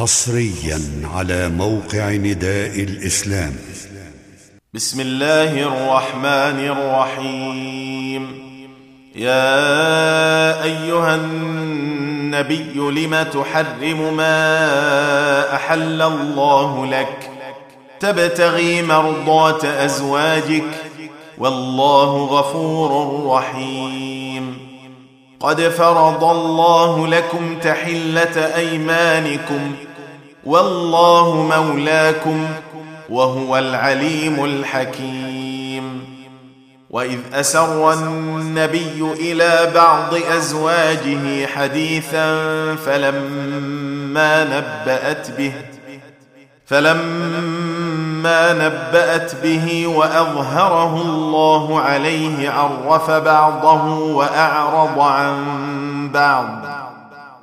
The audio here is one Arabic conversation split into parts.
حصريا على موقع نداء الإسلام. بسم الله الرحمن الرحيم. يا أيها النبي لم تحرم ما أحل الله لك؟ تبتغي مرضات أزواجك. والله غفور رحيم. قد فرض الله لكم تحلة أيمانكم. والله مولاكم وهو العليم الحكيم. وإذ أسر النبي إلى بعض أزواجه حديثا فلما نبأت به فلما نبأت به وأظهره الله عليه عرف بعضه وأعرض عن بعض.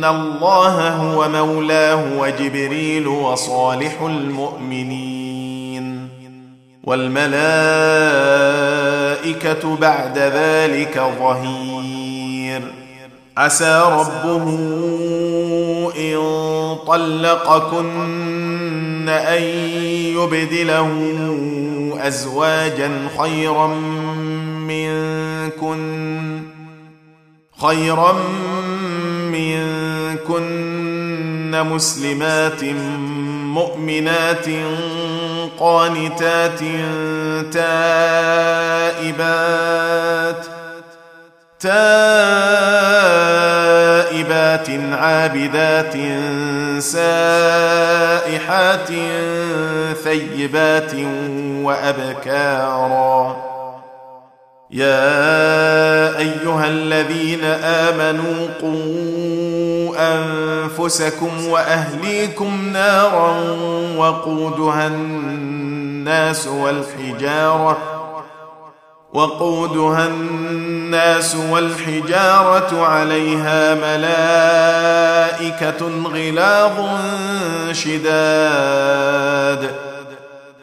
فان الله هو مولاه وجبريل وصالح المؤمنين والملائكه بعد ذلك ظهير عسى ربه ان طلقكن ان يبدله ازواجا خيرا منكن خيرا منكن مسلمات مؤمنات قانتات تائبات تائبات عابدات سائحات ثيبات وابكارا يا ايها الذين امنوا قوا أنفسكم وأهليكم نارا وقودها الناس والحجارة وقودها الناس والحجارة عليها ملائكة غلاظ شداد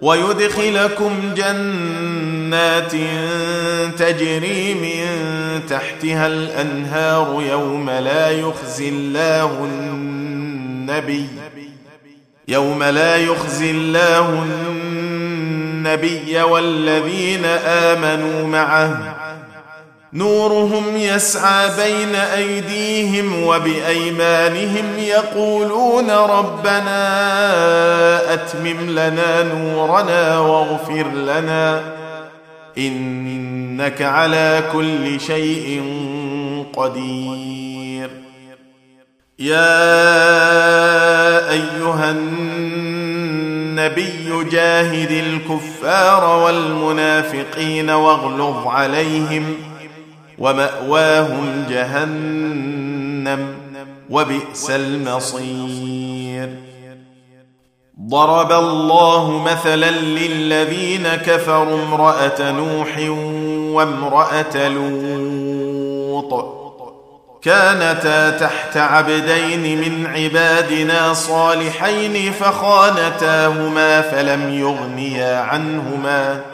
ويدخلكم جنات تجري من تحتها الأنهار يوم لا يخزي الله النبي يوم لا يخزي الله النبي والذين آمنوا معه نورهم يسعى بين أيديهم وبأيمانهم يقولون ربنا أتمم لنا نورنا واغفر لنا إنك على كل شيء قدير. يا أيها النبي جاهد الكفار والمنافقين واغلظ عليهم ومأواهم جهنم وبئس المصير. ضرب الله مثلا للذين كفروا امرأة نوح وامرأة لوط. كانتا تحت عبدين من عبادنا صالحين فخانتاهما فلم يغنيا عنهما.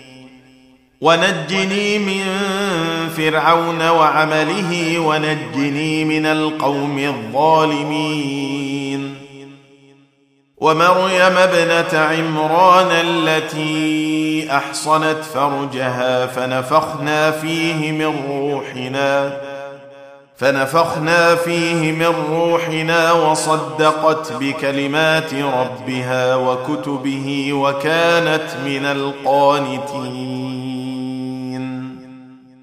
ونجني من فرعون وعمله ونجني من القوم الظالمين. ومريم ابنة عمران التي أحصنت فرجها فنفخنا فيه من روحنا فنفخنا فيه من روحنا وصدقت بكلمات ربها وكتبه وكانت من القانتين.